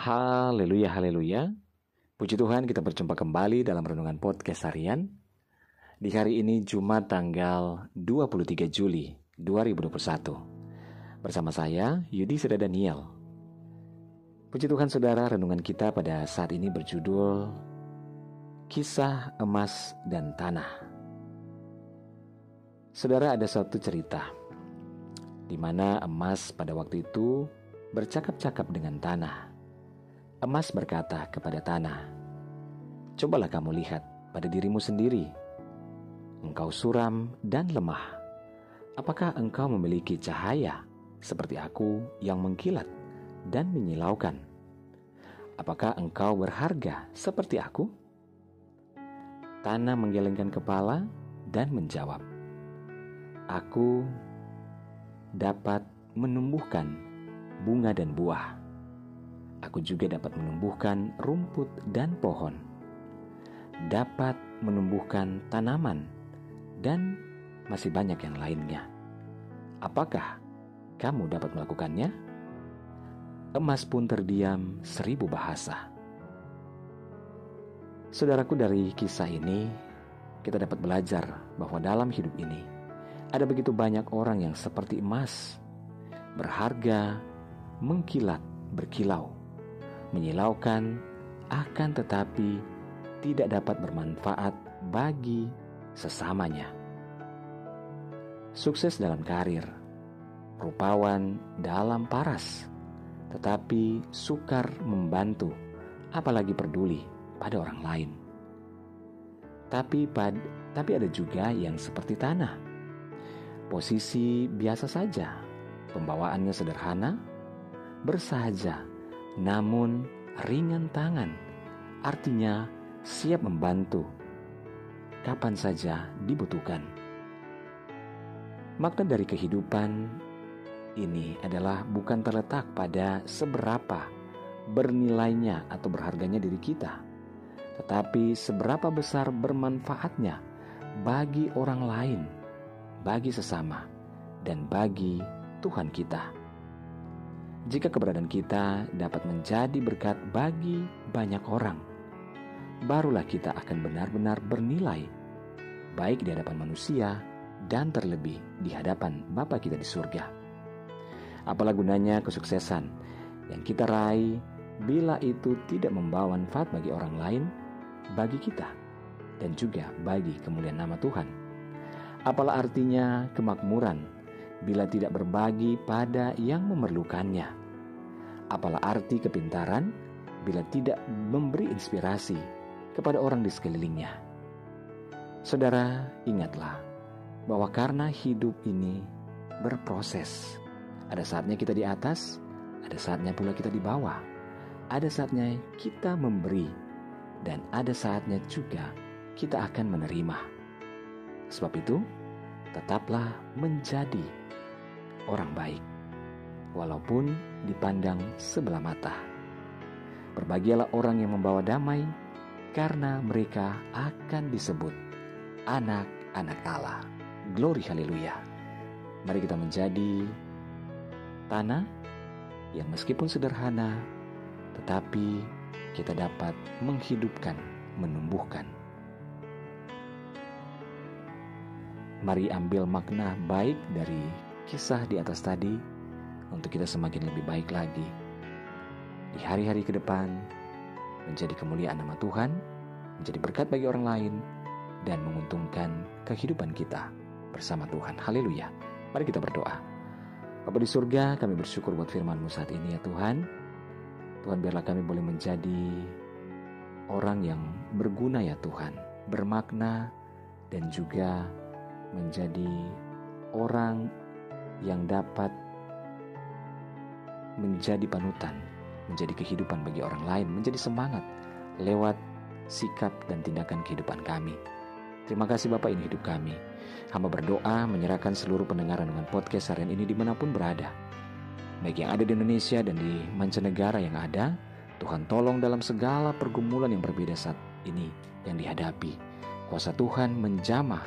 Haleluya, haleluya. Puji Tuhan kita berjumpa kembali dalam Renungan Podcast Harian. Di hari ini Jumat tanggal 23 Juli 2021. Bersama saya Yudi Seda Daniel. Puji Tuhan saudara, renungan kita pada saat ini berjudul Kisah Emas dan Tanah. Saudara ada satu cerita di mana emas pada waktu itu bercakap-cakap dengan tanah. Emas berkata kepada tanah, "Cobalah kamu lihat pada dirimu sendiri. Engkau suram dan lemah. Apakah engkau memiliki cahaya seperti aku yang mengkilat dan menyilaukan? Apakah engkau berharga seperti aku?" Tanah menggelengkan kepala dan menjawab, "Aku dapat menumbuhkan bunga dan buah." Aku juga dapat menumbuhkan rumput dan pohon, dapat menumbuhkan tanaman, dan masih banyak yang lainnya. Apakah kamu dapat melakukannya? Emas pun terdiam seribu bahasa. Saudaraku, dari kisah ini kita dapat belajar bahwa dalam hidup ini ada begitu banyak orang yang seperti emas, berharga, mengkilat, berkilau menyilaukan, akan tetapi tidak dapat bermanfaat bagi sesamanya. Sukses dalam karir, rupawan dalam paras, tetapi sukar membantu, apalagi peduli pada orang lain. Tapi pad, tapi ada juga yang seperti tanah. Posisi biasa saja, pembawaannya sederhana, bersahaja, namun ringan tangan, artinya siap membantu kapan saja dibutuhkan. Makna dari kehidupan ini adalah bukan terletak pada seberapa bernilainya atau berharganya diri kita, tetapi seberapa besar bermanfaatnya bagi orang lain, bagi sesama, dan bagi Tuhan kita. Jika keberadaan kita dapat menjadi berkat bagi banyak orang, barulah kita akan benar-benar bernilai, baik di hadapan manusia dan terlebih di hadapan Bapa kita di surga. Apalah gunanya kesuksesan yang kita raih bila itu tidak membawa manfaat bagi orang lain, bagi kita, dan juga bagi kemuliaan nama Tuhan. Apalah artinya kemakmuran bila tidak berbagi pada yang memerlukannya. Apalah arti kepintaran bila tidak memberi inspirasi kepada orang di sekelilingnya. Saudara, ingatlah bahwa karena hidup ini berproses. Ada saatnya kita di atas, ada saatnya pula kita di bawah. Ada saatnya kita memberi dan ada saatnya juga kita akan menerima. Sebab itu, tetaplah menjadi orang baik, walaupun dipandang sebelah mata. Berbahagialah orang yang membawa damai, karena mereka akan disebut anak-anak Allah. Glory haleluya. Mari kita menjadi tanah yang meskipun sederhana, tetapi kita dapat menghidupkan, menumbuhkan. Mari ambil makna baik dari kisah di atas tadi untuk kita semakin lebih baik lagi. Di hari-hari ke depan, menjadi kemuliaan nama Tuhan, menjadi berkat bagi orang lain, dan menguntungkan kehidupan kita bersama Tuhan. Haleluya. Mari kita berdoa. Bapa di surga, kami bersyukur buat firman-Mu saat ini ya Tuhan. Tuhan biarlah kami boleh menjadi orang yang berguna ya Tuhan, bermakna dan juga menjadi orang yang dapat menjadi panutan, menjadi kehidupan bagi orang lain, menjadi semangat lewat sikap dan tindakan kehidupan kami. Terima kasih Bapak ini hidup kami. Hamba berdoa menyerahkan seluruh pendengaran dengan podcast harian ini di mana pun berada. Baik yang ada di Indonesia dan di mancanegara yang ada, Tuhan tolong dalam segala pergumulan yang berbeda saat ini yang dihadapi. Kuasa Tuhan menjamah,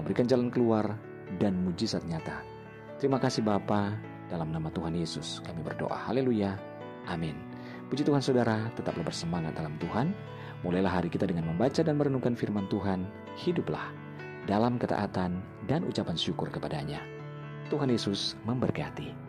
memberikan jalan keluar, dan mujizat nyata. Terima kasih Bapa, dalam nama Tuhan Yesus kami berdoa. Haleluya. Amin. Puji Tuhan saudara, tetaplah bersemangat dalam Tuhan. Mulailah hari kita dengan membaca dan merenungkan firman Tuhan. Hiduplah dalam ketaatan dan ucapan syukur kepadanya. Tuhan Yesus memberkati.